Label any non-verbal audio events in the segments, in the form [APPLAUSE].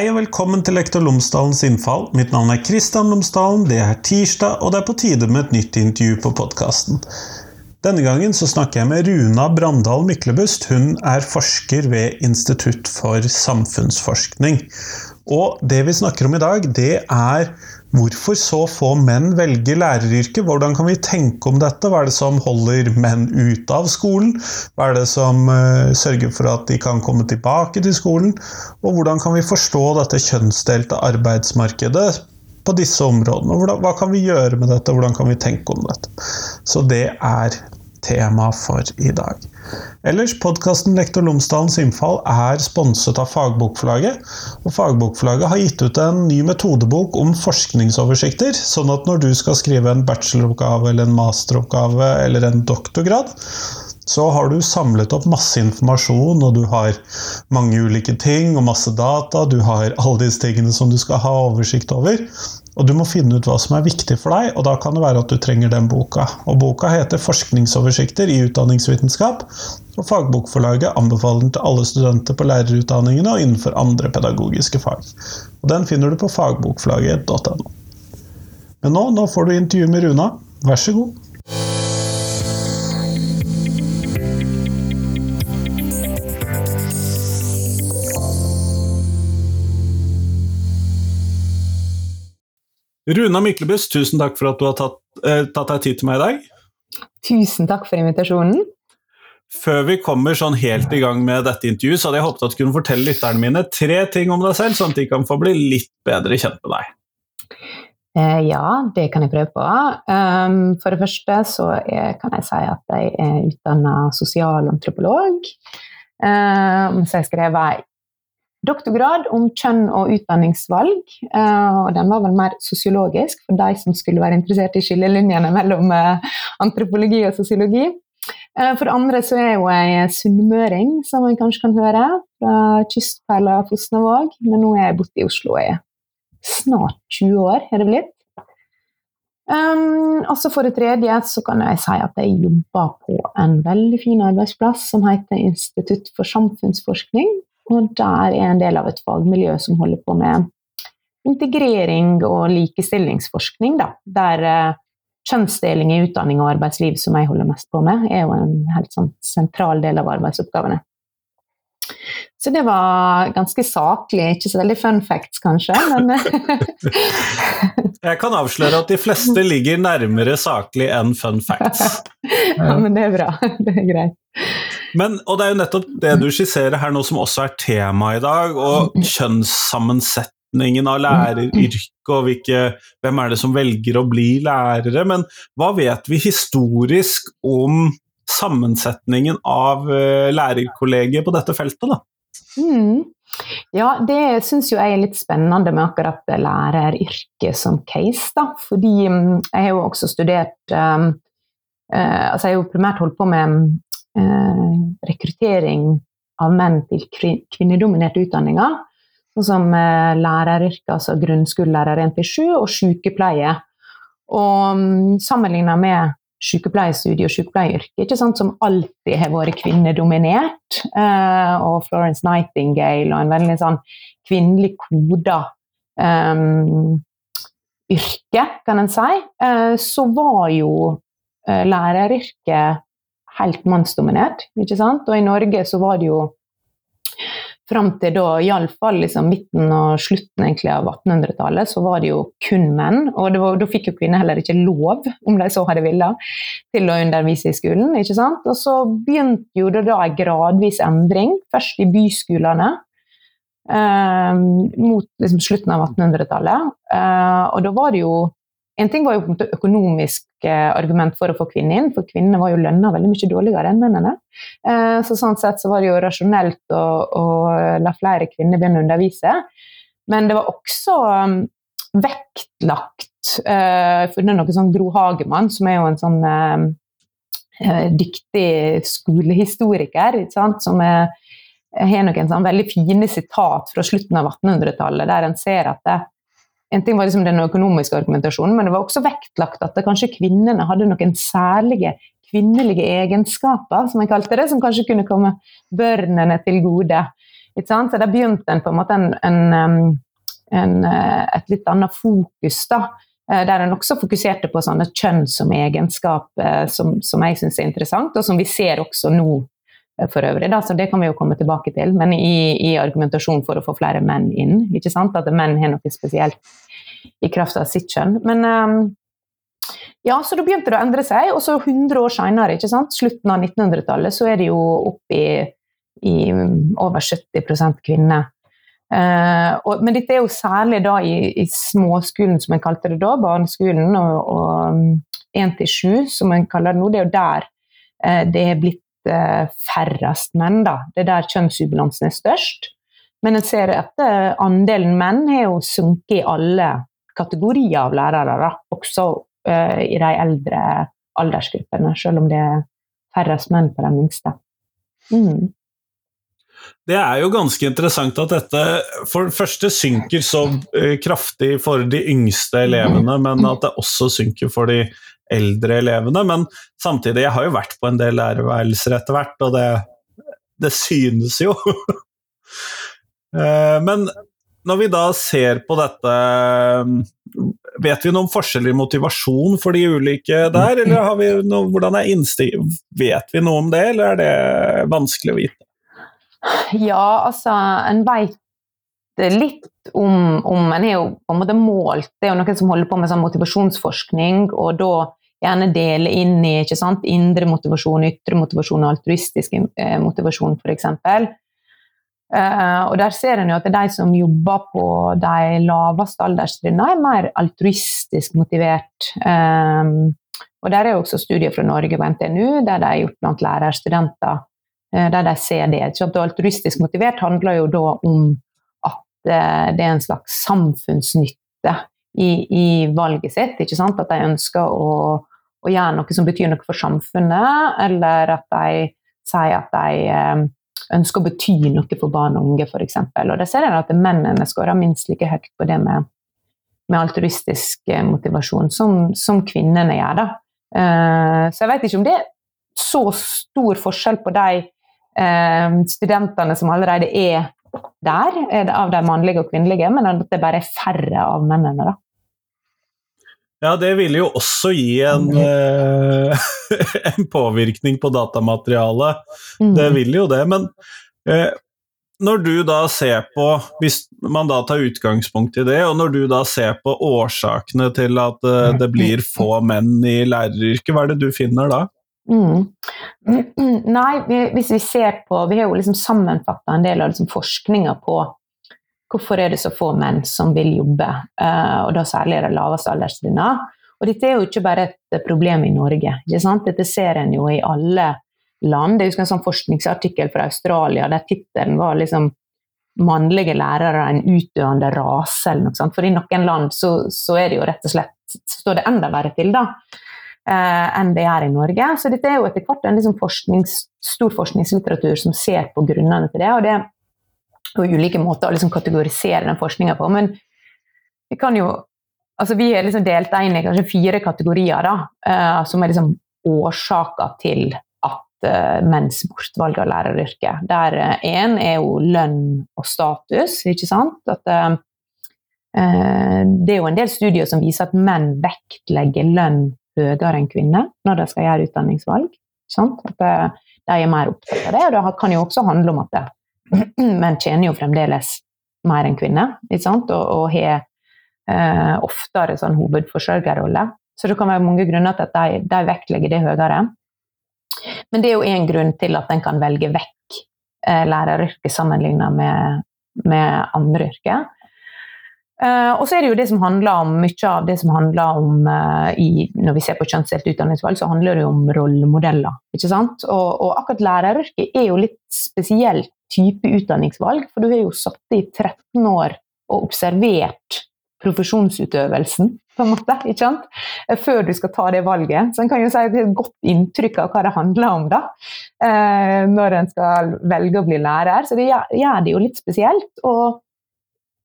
Hei og velkommen til Lektor Lomsdalens innfall. Mitt navn er Kristian Lomsdalen. Det er tirsdag, og det er på tide med et nytt intervju på podkasten. Denne gangen så snakker jeg med Runa Brandal Myklebust. Hun er forsker ved Institutt for samfunnsforskning. Og det vi snakker om i dag, det er hvorfor så få menn velger læreryrket. Hvordan kan vi tenke om dette? Hva er det som holder menn ute av skolen? Hva er det som uh, sørger for at de kan komme tilbake til skolen? Og hvordan kan vi forstå dette kjønnsdelte arbeidsmarkedet på disse områdene? Hvordan, hva kan vi gjøre med dette? Hvordan kan vi tenke om dette? Så det er tema for i dag. Ellers, podkasten Lektor Lomsdalens innfall er sponset av Fagbokforlaget. Og Fagbokforlaget har gitt ut en ny metodebok om forskningsoversikter, sånn at når du skal skrive en bacheloroppgave eller en masteroppgave eller en doktorgrad, så har du samlet opp masse informasjon, og du har mange ulike ting og masse data. Du har alle disse tingene som du skal ha oversikt over. Og du må finne ut hva som er viktig for deg, og da kan det være at du trenger den boka. Og boka heter 'Forskningsoversikter i utdanningsvitenskap', og Fagbokforlaget anbefaler den til alle studenter på lærerutdanningene og innenfor andre pedagogiske fag. Og den finner du på fagbokforlaget.no. Men nå, nå får du intervju med Runa. Vær så god. Runa Myklebust, tusen takk for at du har tatt, eh, tatt deg tid til meg i dag. Tusen takk for invitasjonen. Før vi kommer sånn helt i gang med dette intervjuet, så hadde jeg håpet at du kunne fortelle lytterne mine tre ting om deg selv, sånn at de kan få bli litt bedre kjent med deg. Eh, ja, det kan jeg prøve på. Um, for det første så er, kan jeg si at jeg er utdanna sosialantropolog. Um, så jeg skrev doktorgrad om kjønn og utdanningsvalg. Eh, og den var vel mer sosiologisk for de som skulle være interessert i skillelinjene mellom eh, antropologi og sosiologi. Eh, for andre så er jo jeg sunnmøring, som man kanskje kan høre, fra kystperla Fosnavåg. Men nå er jeg borte i Oslo i snart 20 år, er det blitt. Um, også for det tredje så kan jeg si at jeg jobber på en veldig fin arbeidsplass som heter Institutt for samfunnsforskning, og der er en del av et fagmiljø som holder på med integrering og likestillingsforskning, da, der uh, kjønnsdeling i utdanning og arbeidsliv, som jeg holder mest på med, er jo en helt sånn sentral del av arbeidsoppgavene. Så det var ganske saklig, ikke så veldig fun facts kanskje, men [LAUGHS] Jeg kan avsløre at de fleste ligger nærmere saklig enn fun facts. [LAUGHS] ja, men det er bra. [LAUGHS] Det er greit. Men, og det er jo nettopp det du skisserer her nå som også er tema i dag, og kjønnssammensetningen av læreryrket og hvilke, hvem er det som velger å bli lærere. Men hva vet vi historisk om sammensetningen av uh, lærerkollegiet på dette feltet, da? Mm. Ja, det syns jo jeg er litt spennende med akkurat læreryrket som case, da. Fordi um, jeg har jo også studert um, uh, Altså, jeg har jo primært holdt på med uh, rekruttering av menn til kvinnedominerte utdanninger. Sånn som uh, læreryrket, altså grunnskolelærer 1-7 og sykepleie. Og um, sammenligna med sykepleiestudiet og sykepleieryrket, som alltid har vært kvinnedominert. Uh, og Florence Nightingale og en veldig sånn kvinnelig koda um, yrke, kan en si. Så var jo læreryrket helt mannsdominert, ikke sant? Og i Norge så var det jo fram til da, iallfall liksom midten og slutten egentlig av 1800-tallet, så var det jo kun menn. Og var, da fikk jo kvinner heller ikke lov, om de så hadde villet, til å undervise i skolen. ikke sant? Og så begynte jo det da en gradvis endring, først i byskolene. Eh, mot liksom, slutten av 1800-tallet. Eh, og da var det jo en ting var jo økonomisk eh, argument for å få kvinner inn, for kvinnene var jo lønna veldig mye dårligere enn mennene. Eh, så sånn sett så var det jo rasjonelt å, å la flere kvinner begynne å undervise. Men det var også um, vektlagt uh, er noe sånn Gro Hagemann, som er jo en sånn uh, dyktig skolehistoriker, som har noen sånn veldig fine sitat fra slutten av 1800-tallet, der en ser at det, en ting var liksom den økonomiske argumentasjonen, men det var også vektlagt at kanskje kvinnene hadde noen særlige kvinnelige egenskaper, som jeg kalte det, som kanskje kunne komme børnene til gode. Så da begynte en på en måte en, en, en, et litt annet fokus, da. Der en også fokuserte på sånne kjønn som egenskap, som, som jeg syns er interessant, og som vi ser også nå for øvrig. Da, så det kan vi jo komme tilbake til. Men i, i argumentasjon for å få flere menn inn. ikke sant? At menn har noe spesielt i kraft av sitt kjønn. Men um, ja, så da begynte det å endre seg. Og så 100 år seinere, slutten av 1900-tallet, så er det jo opp i, i over 70 kvinner. Uh, og, men dette er jo særlig da i, i småskolen, som en kalte det da, barneskolen, og 1 til 7, som en kaller det nå. Det er jo der uh, det er blitt færrest menn, da. Det er der kjønnsubalansen er størst. Men en ser at andelen menn har jo sunket i alle kategorier av lærere, da. også uh, i de eldre aldersgruppene, selv om det er færrest menn på de minste. Mm. Det er jo ganske interessant at dette for det første synker så kraftig for de yngste elevene, men at det også synker for de eldre elevene. Men samtidig, jeg har jo vært på en del lærerværelser etter hvert, og det, det synes jo. uh, [LAUGHS] men når vi da ser på dette, vet vi noen forskjeller i motivasjon for de ulike der, eller har vi noe, hvordan er innstig Vet vi noe om det, eller er det vanskelig å vite? Ja, altså, en veit litt om, om En er jo på en måte målt, det er jo noen som holder på med sånn motivasjonsforskning, og da gjerne dele inn i ikke sant, indre motivasjon, ytre motivasjon og altruistisk eh, motivasjon, f.eks. Uh, og der ser en jo at de som jobber på de laveste alderstrinnene, er mer altruistisk motivert. Um, og der er jo også studier fra Norge på NTNU, der de er gjort blant lærerstudenter, uh, der de ser det. Så altruistisk motivert handler jo da om at uh, det er en slags samfunnsnytte i, i, valget sitt. At de ønsker å, å, gjøre noe som betyr noe for samfunnet, eller at de sier at de ønsker å bety noe for barn og unge, f.eks. Og der ser en at mennene skårer minst like høyt på det med, med altruistisk eh, motivasjon som, som kvinnene gjør. Da. Uh, så jeg vet ikke om det er så stor forskjell på de studentene som allerede er der, av de mannlige og kvinnelige, men at det bare er færre av mennene. da. Ja, det ville jo også gi en, uh, [LAUGHS] en påvirkning på datamaterialet. Mm. Det vil jo det. Men uh, når du da ser på, hvis man da tar utgangspunkt i det, og når du da ser på årsakene til at uh, det blir få menn i læreryrket, hva er det du finner da? Mm. Nei, hvis vi ser på Vi har jo liksom sammenfatta en del av liksom forskninga på Hvorfor er det så få menn som vil jobbe, uh, og da særlig det laveste alderstrinna. Og dette er jo ikke bare et problem i Norge. Dette ser en jo i alle land. Jeg husker en sånn forskningsartikkel fra Australia der tittelen var liksom 'Mannlige lærere en utdøende rase'. eller noe sånt. For i noen land så, så, er det jo rett og slett står det enda verre til da, eh, enn det er i Norge. Så dette er jo etter hvert en liksom forsknings, stor forskningslitteratur som ser på grunnene til det. og det og ulike måter å liksom kategorisere den forskninga på. Men vi kan jo altså Vi er liksom delt inn i kanskje fire kategorier da, uh, som er liksom årsaker til at uh, menns bortvalg av læreryrket. Der én uh, er jo lønn og status, ikke sant. At, det er jo en del studier som viser at menn vektlegger lønn høyere enn kvinner når de skal gjøre utdanningsvalg. At de er mer opptatt av det. Og det kan jo også handle om at det [CLEARS THROAT] menn tjener jo fremdeles mer enn kvinner, og, og har eh, oftere sånn hovedforsørgerrolle. Så det kan være mange grunner til at de, de vektlegger det høyere. Men det er jo én grunn til at en kan velge vekk eh, læreryrket sammenlignet med, med andre yrker. Uh, og så er det jo det som handler om mye av det som handler om uh, i, Når vi ser på kjønnsdelt utdanningsvalg, så handler det jo om rollemodeller. ikke sant? Og, og akkurat læreryrket er jo litt spesielt type utdanningsvalg. For du har jo sittet i 13 år og observert profesjonsutøvelsen, på en måte, ikke sant? før du skal ta det valget. Så en kan jo si at det er et godt inntrykk av hva det handler om da, eh, når en skal velge å bli lærer. Så det gjør det jo litt spesielt. Og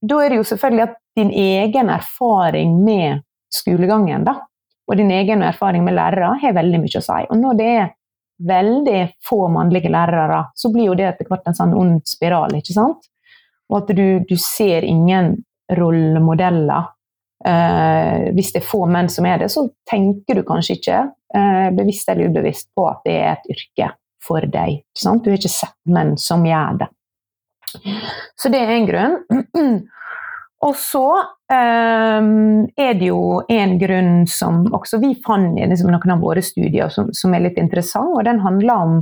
da er det jo selvfølgelig at din egen erfaring med skolegangen da, og din egen erfaring med lærere har veldig mye å si. Og når det er veldig få mannlige lærere, så blir jo det etter hvert en sånn ond spiral, ikke sant? Og at du, du ser ingen rollemodeller. Eh, hvis det er få menn som er det, så tenker du kanskje ikke, eh, bevisst eller ubevisst, på at det er et yrke for deg. Ikke sant? Du har ikke sett menn som gjør det. Så det er en grunn. Og så um, er det jo en grunn som også vi fant i liksom, noen av våre studier, som, som, er litt interessant, og den handler om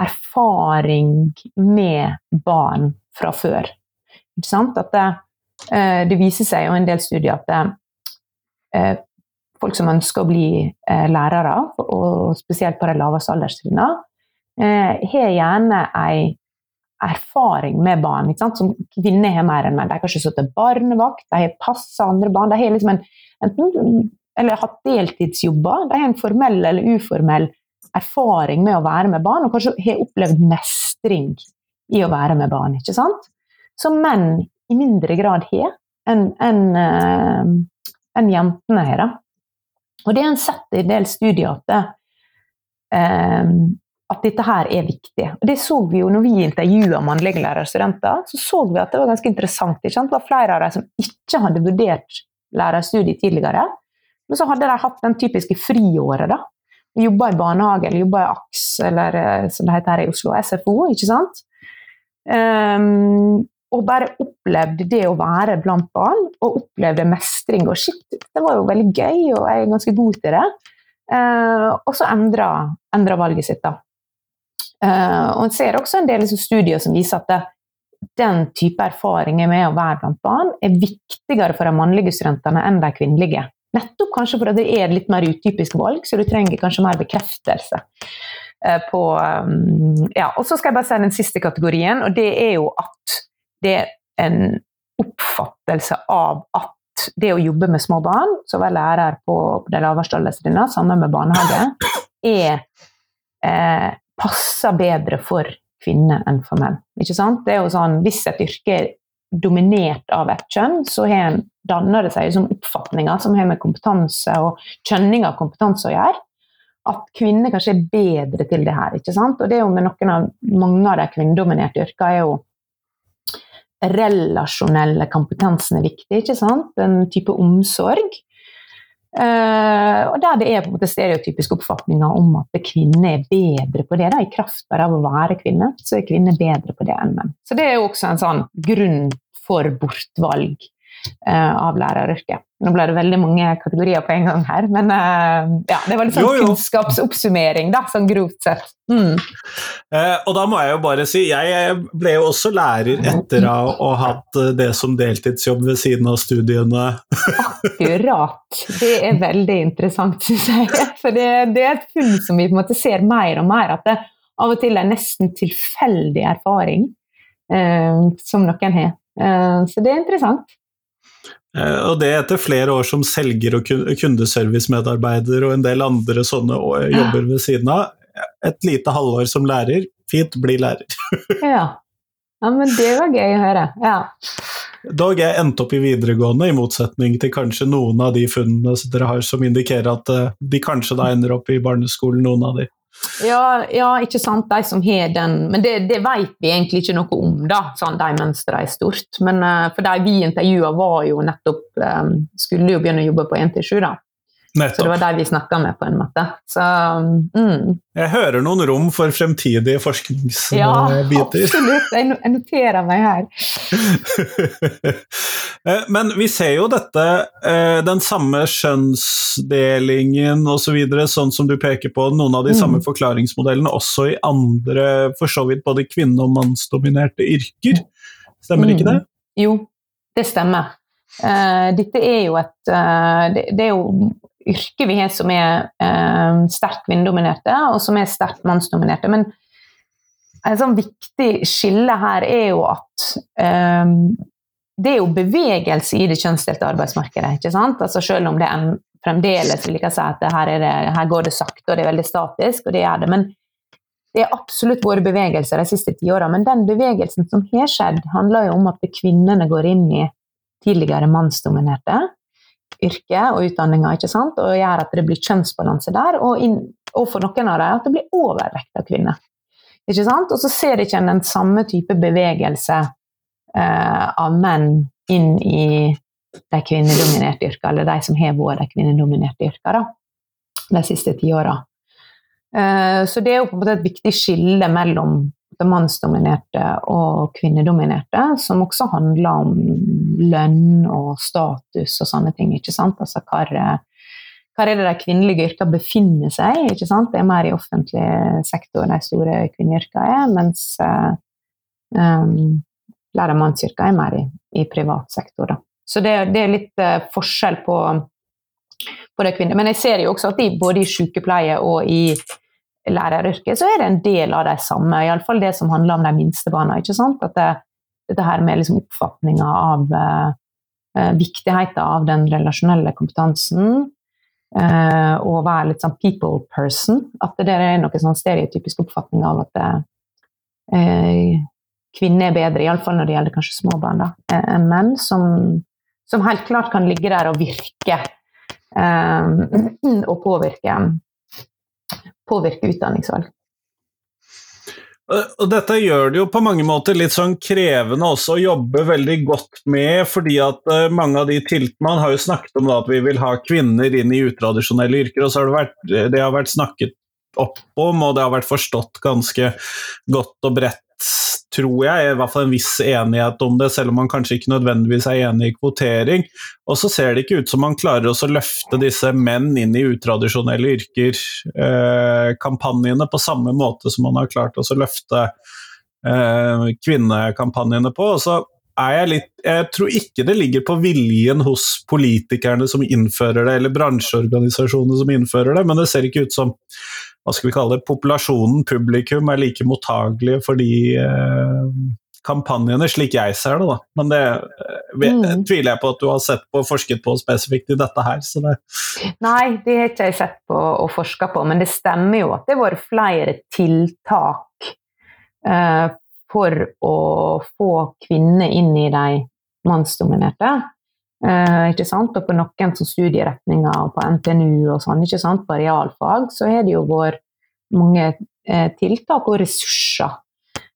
erfaring med barn fra før. At det, uh, det, viser seg jo en del studier at det, uh, folk som ønsker å bli uh, lærere, og spesielt på de laveste alderstrinnene, har gjerne ei erfaring med barn. Som kvinner har mer enn menn. De har kanskje sittet barnevakt, de har passa andre barn. De har liksom en, enten, eller hatt deltidsjobber. De har en formell eller uformell erfaring med å være med barn, og kanskje har opplevd mestring i å være med barn. ikke sant? Som menn i mindre grad har enn en, en, en jentene har. Og det er en sett i del studier at det, um, at dette her er viktig. Og det så vi jo når vi intervjua mannlige lærerstudenter. Så så vi at det var ganske interessant. Det var flere av dem som ikke hadde vurdert lærerstudiet tidligere. Men så hadde de hatt den typiske friåret. da. Jobba i barnehage eller jobba i AKS, eller eh, som det heter her i Oslo, SFO. ikke sant? Um, og bare opplevde det å være blant barn, og opplevde mestring. Og shit, det var jo veldig gøy, og jeg er ganske god til det. Uh, og så endra valget sitt, da. Uh, og En ser også en del studier som viser at det, den type erfaringer med å være blant barn er viktigere for de mannlige studentene enn de kvinnelige. Nettopp kanskje fordi det er litt mer utypisk valg, så du trenger kanskje mer bekreftelse. Uh, på, um, ja. Og så skal jeg bare si den siste kategorien, og det er jo at det er en oppfattelse av at det å jobbe med små barn, så er lærer på de laveste alderstrinnene, sammen med barnehage, er eh, passer bedre for kvinner enn for menn. Ikke sant? Det er jo sånn, Hvis et yrke er dominert av et kjønn, så danner det seg som oppfatninger som har med kompetanse og kjønning av kompetanse å gjøre. At kvinner kanskje er bedre til det her. ikke sant? Og det er jo med noen av, Mange av de kvinnedominerte yrkene er jo relasjonelle kompetansen er viktig. ikke sant? En type omsorg. Uh, og der det er på en måte stereotypiske oppfatninger om at kvinner er bedre på det. Da, I kraft av å være kvinne, så er kvinner bedre på det enn menn. Så det er jo også en sånn grunn for bortvalg av læreryrket. Nå ble det veldig mange kategorier på en gang her, men uh, ja, det var litt sånn jo, jo. kunnskapsoppsummering, da, sånn grovt sett. Mm. Eh, og da må jeg jo bare si, jeg ble jo også lærer etter å ha hatt eh, det som deltidsjobb ved siden av studiene. Akkurat. Det er veldig interessant, syns jeg. For det, det, er et funn som vi på en måte ser mer og mer, at det av og til er nesten tilfeldig erfaring eh, som noen har. Eh, så det er interessant. Eh, og det etter flere år som selger og kundeservicemedarbeider og en del andre sånne jobber ved siden av. Et lite halvår som lærer, fint, bli lærer. [LAUGHS] ja. ja, men det var gøy å høre. Ja. Dog jeg endte opp i videregående, i motsetning til kanskje noen av de funnene dere har som indikerer at eh, de kanskje da ender opp i barneskolen, noen av de. Ja, ja, ikke sant, de som har den Men det, det, vet vi egentlig ikke noe om, da, sånn de mønstrene er stort. Men uh, for de vi intervjua, var jo nettopp um, Skulle jo begynne å jobbe på 1 til 7, da. Nettopp. Så det var der vi snakka med, på en måte. Så, mm. Jeg hører noen rom for fremtidige forskningsbiter. Ja, absolutt. Jeg noterer meg her. [LAUGHS] Eh, men vi ser jo dette, eh, den samme skjønnsdelingen osv., så videre, sånn som du peker på, noen av de mm. samme forklaringsmodellene også i andre, for så vidt både kvinne- og mannsdominerte yrker. Stemmer mm. ikke det? Jo, det stemmer. Uh, dette er jo et uh, det, det, er jo yrker vi har som er eh, sterkt kvinnedominerte, og som er sterkt mannsdominerte. Men en sånn viktig skille her er jo at eh, det er jo bevegelse i det kjønnsdelte arbeidsmarkedet. ikke sant? Altså Selv om det er en, fremdeles vil jeg si at her, det, her, går det sakte og det er veldig statisk, og det er det. Men det er absolutt vært bevegelser de siste ti åra. Men den bevegelsen som har skjedd, handler jo om at kvinnene går inn i tidligere mannsdominerte yrker og utdanninger, ikke sant? og gjør at det blir kjønnsbalanse der. Og, inn, og for noen av dem, at det blir overvekt av kvinner. Ikke sant? Og så ser ikke en den samme type bevegelse eh, av menn inn i de kvinnedominerte yrkene, eller de som har vært de kvinnedominerte yrkene de siste tiåra. Eh, så det er jo på en måte et viktig skille mellom mannsdominerte og kvinnedominerte, som også handler om lønn og status og sånne ting. ikke sant? Altså hvor, hvor er det de kvinnelige yrkene befinner seg? ikke sant? Det er mer i offentlig sektor de store kvinneyrkene er, mens uh, um, lærermannsyrkene er mer i, i, privat sektor. Da. Så det, det er litt uh, forskjell på, på det kvinner. Men jeg ser jo også at de, både i sykepleie og i læreryrket så er det en del av de samme, iallfall det som handler om de minste barna. ikke sant? At det, dette her med liksom oppfatninga av eh, viktigheten av den relasjonelle kompetansen, Eh, og være litt sånn people person. At det er noen sånn stereotypisk oppfatning av at eh, kvinner er bedre, iallfall når det gjelder kanskje små barn, da, enn menn, som, som, helt klart kan ligge der og virke og påvirke, påvirke utdanningsvalg. Og dette gjør det jo på mange måter litt sånn krevende også å jobbe veldig godt med, fordi at uh, mange av de tiltakene Man har jo snakket om da, at vi vil ha kvinner inn i utradisjonelle yrker, og så har det, vært, det har vært snakket opp om, og det har vært forstått ganske godt og bredt tror jeg, i hvert fall en viss enighet om det, selv om man kanskje ikke nødvendigvis er enig i kvotering. Og så ser det ikke ut som man klarer å løfte disse menn inn i utradisjonelle yrker-kampanjene eh, på samme måte som man har klart å løfte eh, kvinnekampanjene på. Og så er jeg litt Jeg tror ikke det ligger på viljen hos politikerne som innfører det, eller bransjeorganisasjonene som innfører det, men det ser ikke ut som hva skal vi kalle det, populasjonen, publikum, er like mottagelige for de eh, kampanjene, slik jeg ser det. da. Men det eh, mm. tviler jeg på at du har sett på og forsket på spesifikt i dette her. Det... Nei, det har ikke jeg sett på og forska på, men det stemmer jo at det har vært flere tiltak eh, for å få kvinner inn i de mannsdominerte. Eh, ikke sant? Og på noen studieretninger og på NTNU og sånn, ikke sant? på realfag, så er det jo vært mange eh, tiltak og ressurser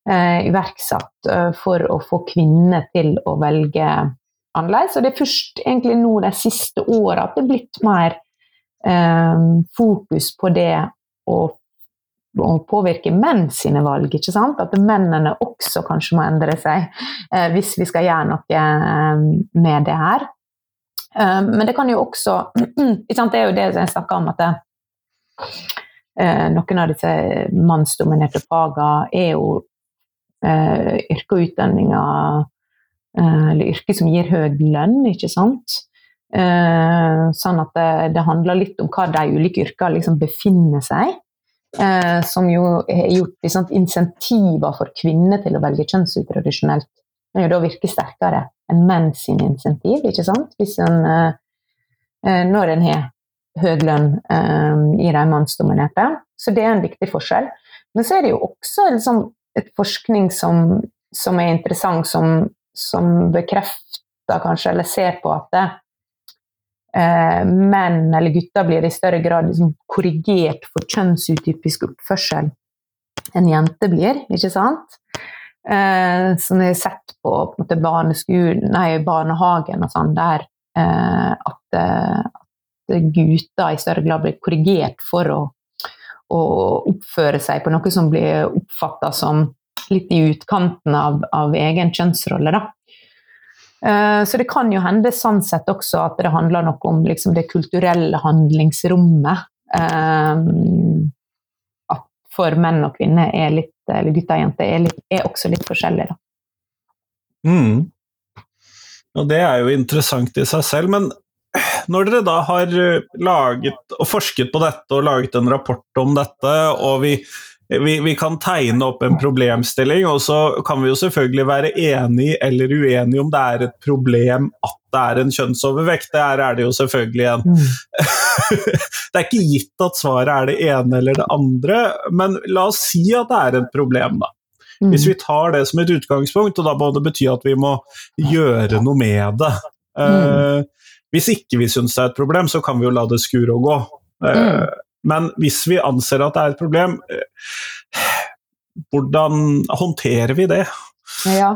eh, iverksatt for å få kvinner til å velge annerledes. Og det er først egentlig nå de siste åra at det er blitt mer fokus på det å å påvirke menn sine valg. ikke sant? At mennene også kanskje må endre seg hvis vi skal gjøre noe med det her. Eh, men det kan jo også [CLEARS THROAT] Det er jo det jeg snakker om, at eh, noen av disse mannsdominerte fagene er jo eh, yrke og utdanninger Eller yrke som gir høy lønn, ikke sant? Sånn at det, det handler litt om hva de ulike yrkene liksom befinner seg. som jo har gjort liksom, insentiver for kvinner til å velge kjønnsutradisjonelt men jo da virker sterkere menn sin insentiv, ikke sant? Hvis en, eh, eh, når en har høy lønn eh, i de mannsdominerte. Så det er en viktig forskjell. Men så er det jo også liksom, et forskning som, som, er interessant, som, som bekrefter kanskje, eller ser på at det, eh, menn eller gutter blir i større grad liksom, korrigert for kjønnsutypisk oppførsel enn jenter blir, ikke sant? Eh, som jeg har sett på, på nei, barnehagen og sånn, der eh, at, eh, at, gutter i større grad blir korrigert for å, å oppføre seg på noe som blir oppfatta som litt i utkanten av, av egen kjønnsrolle. da. Eh, så det kan jo hende sånn sett også at det handler noe om liksom, det kulturelle handlingsrommet. Um, for menn og kvinner er litt eller gutter og jenter, er, litt, er også litt forskjellige. Mm. Og det er jo interessant i seg selv, men når dere da har eh, laget og forsket på dette og laget en rapport om dette, og vi, vi, vi kan tegne opp en problemstilling, og så kan vi jo selvfølgelig være enig eller uenig om det er et problem at det er en kjønnsovervekt. Det er, er det jo selvfølgelig en mm. [LAUGHS] Det er ikke gitt at svaret er det ene eller det andre, men la oss si at det er et problem, da. Mm. Hvis vi tar det som et utgangspunkt, og da må det bety at vi må gjøre noe med det. Mm. Uh, hvis ikke vi syns det er et problem, så kan vi jo la det skure og gå. Uh, Men hvis vi anser at det er et problem, hvordan håndterer vi det? Ja,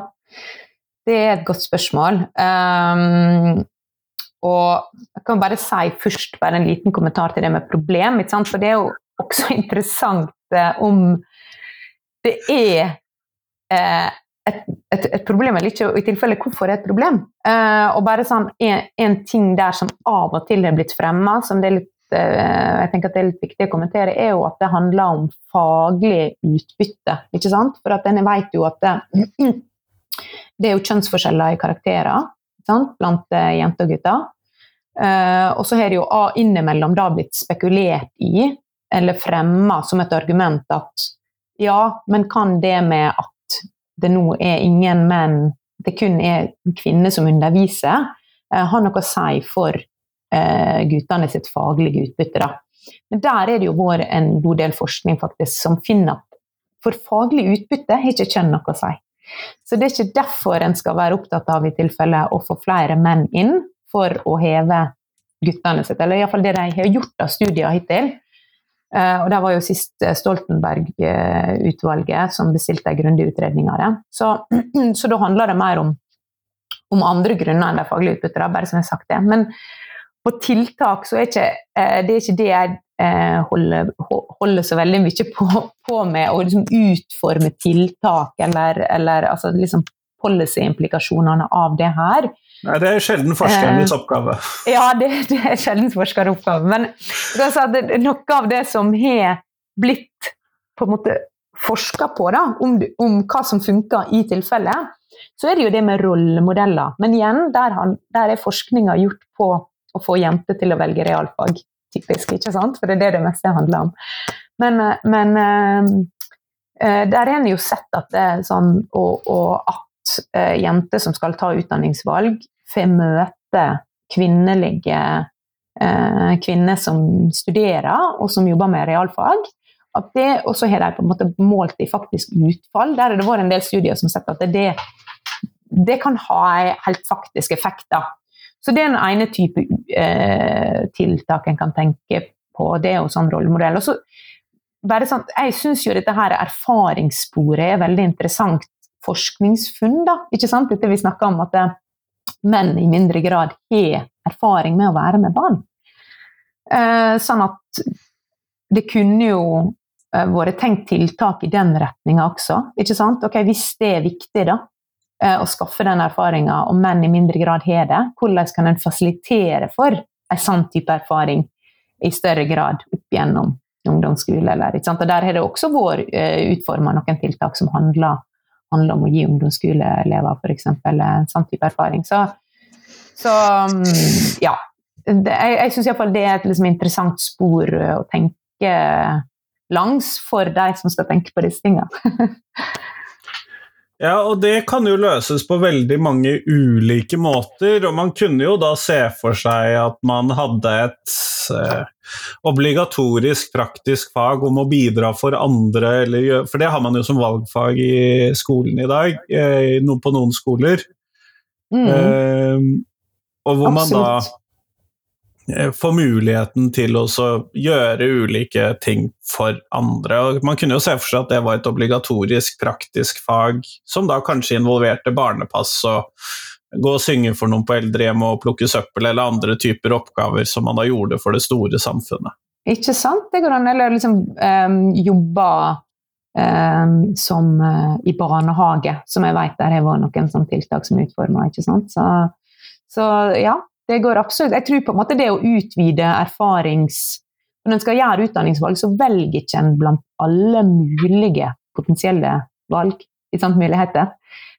det er et godt spørsmål. Um, og jeg kan bare si først bare en liten kommentar til det med problem. For det er jo også [LAUGHS] interessant eh, om det er eh, et, et, et, problem eller ikke, i tilfelle hvorfor det er et problem. Eh, og bare sånn en, en, ting der som av og til er blitt fremma, som det er litt eh, jeg tenker at det er litt viktig å kommentere, er jo at det handler om faglig utbytte. ikke sant? For at en vet jo at det, [CLEARS THROAT] det er jo kjønnsforskjeller i karakterer blant eh, jenter og gutter. Eh, og så har det jo innimellom da blitt spekulert i, eller fremma som et argument, at ja, men kan det med at det nå er ingen menn, det kun er kvinner som underviser, eh, ha noe å si for eh, guttene sitt faglige utbytte? da. Men der er det jo vært en god del forskning faktisk som finner at for faglig utbytte har ikke kjønn noe å si. Så det er ikke derfor en skal være opptatt av i tilfelle å få flere menn inn for å heve guttene sitt, eller iallfall det de har gjort av studier hittil. Uh, og det var jo sist eh, Stoltenberg-utvalget som bestilte en grundig utredning av det. Så, [CLEARS THROAT] så, da handler det mer om, om andre grunner enn de faglige utbytterne, bare som jeg har sagt det. Men på tiltak så er ikke, uh, det er ikke det jeg uh, holder, holder, så veldig mye på, på med, å liksom utforme tiltak eller, eller altså liksom policy-implikasjonene av det her. Nei, Det er sjelden forskerens eh, oppgave. Ja, det, det er sjelden forskerens oppgave. Men det, noe av det som har blitt på en måte forska på, da, om, om, hva som funker i tilfellet, så er det jo det med rollemodeller. Men igjen, der, han, der er forskninga gjort på å få jenter til å velge realfag, typisk. ikke sant? For det er det det meste handler om. Men, eh, men uh, der har en jo sett at det er sånn, og, og at jenter som skal ta utdanningsvalg, får møte kvinnelige eh, kvinner som studerer og som jobber med realfag. og så har de på en måte målt i faktisk utfall. Der har det vært en del studier som har sett at det, det kan ha en helt faktisk effekt. Da. Så det er den ene type eh, tiltak en kan tenke på. Det er jo sånn rollemodell. Og så bare sånn, jeg syns jo dette her erfaringssporet er veldig interessant forskningsfunn. da, ikke sant? Dette vi snakker om at det, menn i mindre grad har erfaring med å være med barn. Eh, sånn at det kunne jo eh, vært tenkt tiltak i den retninga også. ikke sant? Ok, Hvis det er viktig da, eh, å skaffe den erfaringa, og menn i mindre grad har det, hvordan kan en fasilitere for en sånn type erfaring i større grad opp gjennom ungdomsskole? Eller? Og Der har det også vært utforma noen tiltak som handler handler om å gi ungdomsskoleelever f.eks. en sånn type erfaring. Så, så mm, ja. Det, jeg jeg syns iallfall det er et liksom, interessant spor å tenke langs for de som skal tenke på disse tingene. [LAUGHS] Ja, og det kan jo løses på veldig mange ulike måter. Og man kunne jo da se for seg at man hadde et eh, obligatorisk praktisk fag om å bidra for andre, eller, for det har man jo som valgfag i skolen i dag, eh, på noen skoler. Mm. Eh, og hvor Absolutt. man da Eh, få muligheten til å gjøre ulike ting for andre. Og man kunne jo se for seg at det var et obligatorisk praktisk fag som da kanskje involverte barnepass og gå og synge for noen på eldrehjem og plukke søppel eller andre typer oppgaver som man da gjorde for det store samfunnet. Ikke sant? Det går an. Eller liksom um, jobbe um, som uh, i barnehage, som jeg vet der har vært noen sånne tiltak som er utforma. Så, så ja, det går absolutt. Jeg tror på en måte det å utvide erfarings... Når en skal gjøre utdanningsvalg, så velger ikke en blant alle mulige potensielle valg, sant, muligheter.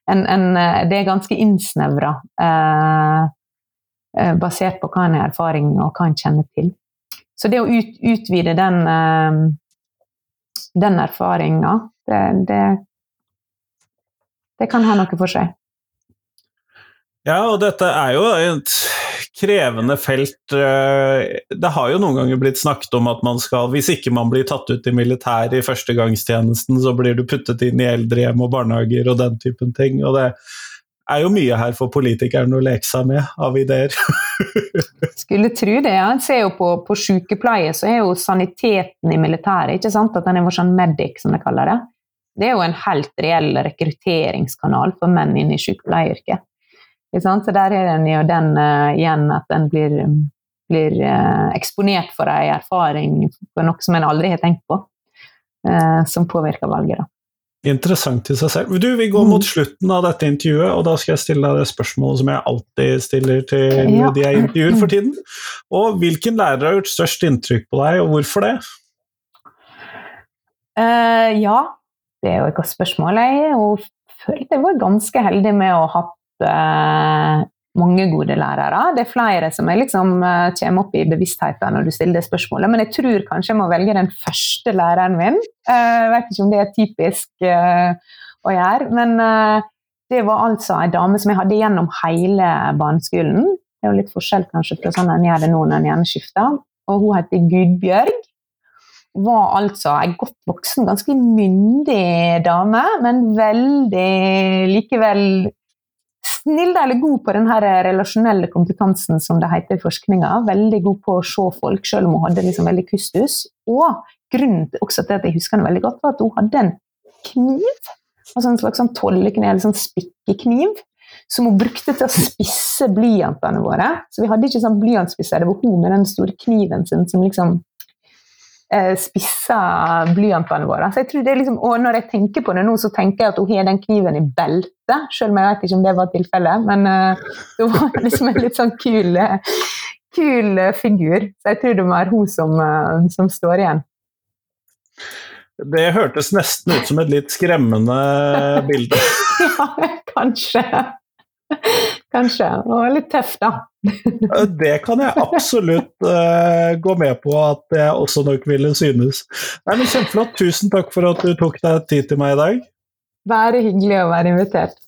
En, en, eh, det er ganske innsnevra, eh, eh, basert på hva en har erfaring og hva en kjenner til. Så det å ut, utvide den, eh, den erfaringa, det, det, det kan ha noe for seg. Ja, og dette er jo et krevende felt. Eh, det har jo noen ganger blitt snakket om at man skal, hvis ikke man blir tatt ut i militæret i førstegangstjenesten, så blir du puttet inn i eldrehjem og barnehager og den typen ting. Og det er jo mye her for politikerne å leke seg med av ideer. [LAUGHS] Skulle tro det. ja. Jeg ser jo på, på sykepleie, så er jo saniteten i militæret ikke sant? at den er vår sånn medic, som de kaller det. Det er jo en helt reell rekrutteringskanal for menn inn i sykepleieryrket. Så der er den jo den uh, igjen at den blir, blir uh, eksponert for ei erfaring for noe som en aldri har tenkt på, uh, som påvirker valget. da. Interessant i seg selv. Du, Vi går mot slutten av dette intervjuet, og da skal jeg stille deg det spørsmålet som jeg alltid stiller til ja. de jeg intervjuer for tiden. Og Hvilken lærer har gjort størst inntrykk på deg, og hvorfor det? Uh, ja, det er jo et godt spørsmål. Jeg følte jeg var ganske heldig med å ha mange gode lærere. Det er flere som jeg liksom uh, kommer opp i bevisstheten når du stiller det spørsmålet, men jeg tror kanskje jeg må velge den første læreren min. Jeg vet ikke om det er typisk å gjøre, men det var altså ei dame som jeg hadde gjennom hele barneskolen. Det er jo litt forskjell kanskje fra sånn en gjør det nå når en gjerne skifter. Og hun heter Gudbjørg. Var altså ei godt voksen, ganske myndig dame, men veldig likevel snill eller god på den relasjonelle kompetansen som det heter i forskninga. Veldig god på å se folk, selv om hun hadde liksom veldig kustus. Og grunnen til at jeg husker henne veldig godt, var at hun hadde en kniv. Altså en slags sånn tollekniv, eller sånn spikkekniv. Som hun brukte til å spisse blyantene våre. Så vi hadde ikke sånn blyantspisser, det var hun med den store kniven sin som liksom eh, spissa blyantene våre. Så jeg tror det liksom, og når jeg tenker på det nå, så tenker jeg at hun har den kniven i beltet, selv om jeg vet ikke om det var tilfellet. Men uh, det var liksom en litt sånn kul, kul figur. Så jeg tror det var hun som, uh, som står igjen. Det hørtes nesten ut som et litt skremmende bilde. [LAUGHS] ja, kanskje. Kanskje. Og litt tøft, da. Det kan jeg absolutt uh, gå med på at jeg også nok ville synes. Nei, men Kjempeflott. Tusen takk for at du tok deg tid til meg i dag. Bare hyggelig å være invitert.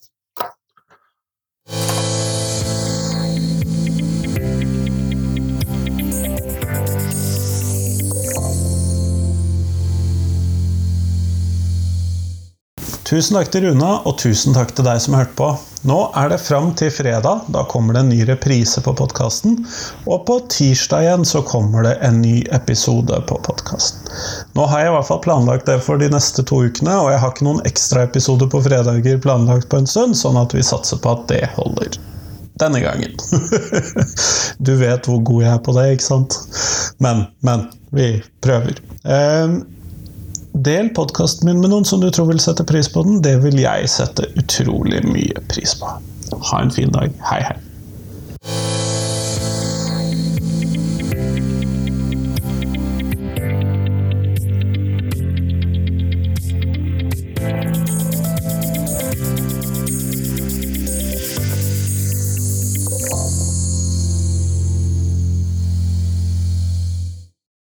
Tusen takk til Runa, og tusen takk til deg som hørte på. Nå er det fram til fredag. Da kommer det en ny reprise på podkasten. Og på tirsdag igjen så kommer det en ny episode på podkasten. Nå har jeg i hvert fall planlagt det for de neste to ukene, og jeg har ikke noen ekstraepisoder på fredager planlagt på en stund, sånn at vi satser på at det holder. Denne gangen. [LAUGHS] du vet hvor god jeg er på det, ikke sant? Men, men. Vi prøver. Eh, Del podkasten min med noen som du tror vil sette pris på den. Det vil jeg sette utrolig mye pris på. Ha en fin dag. Hei, hei.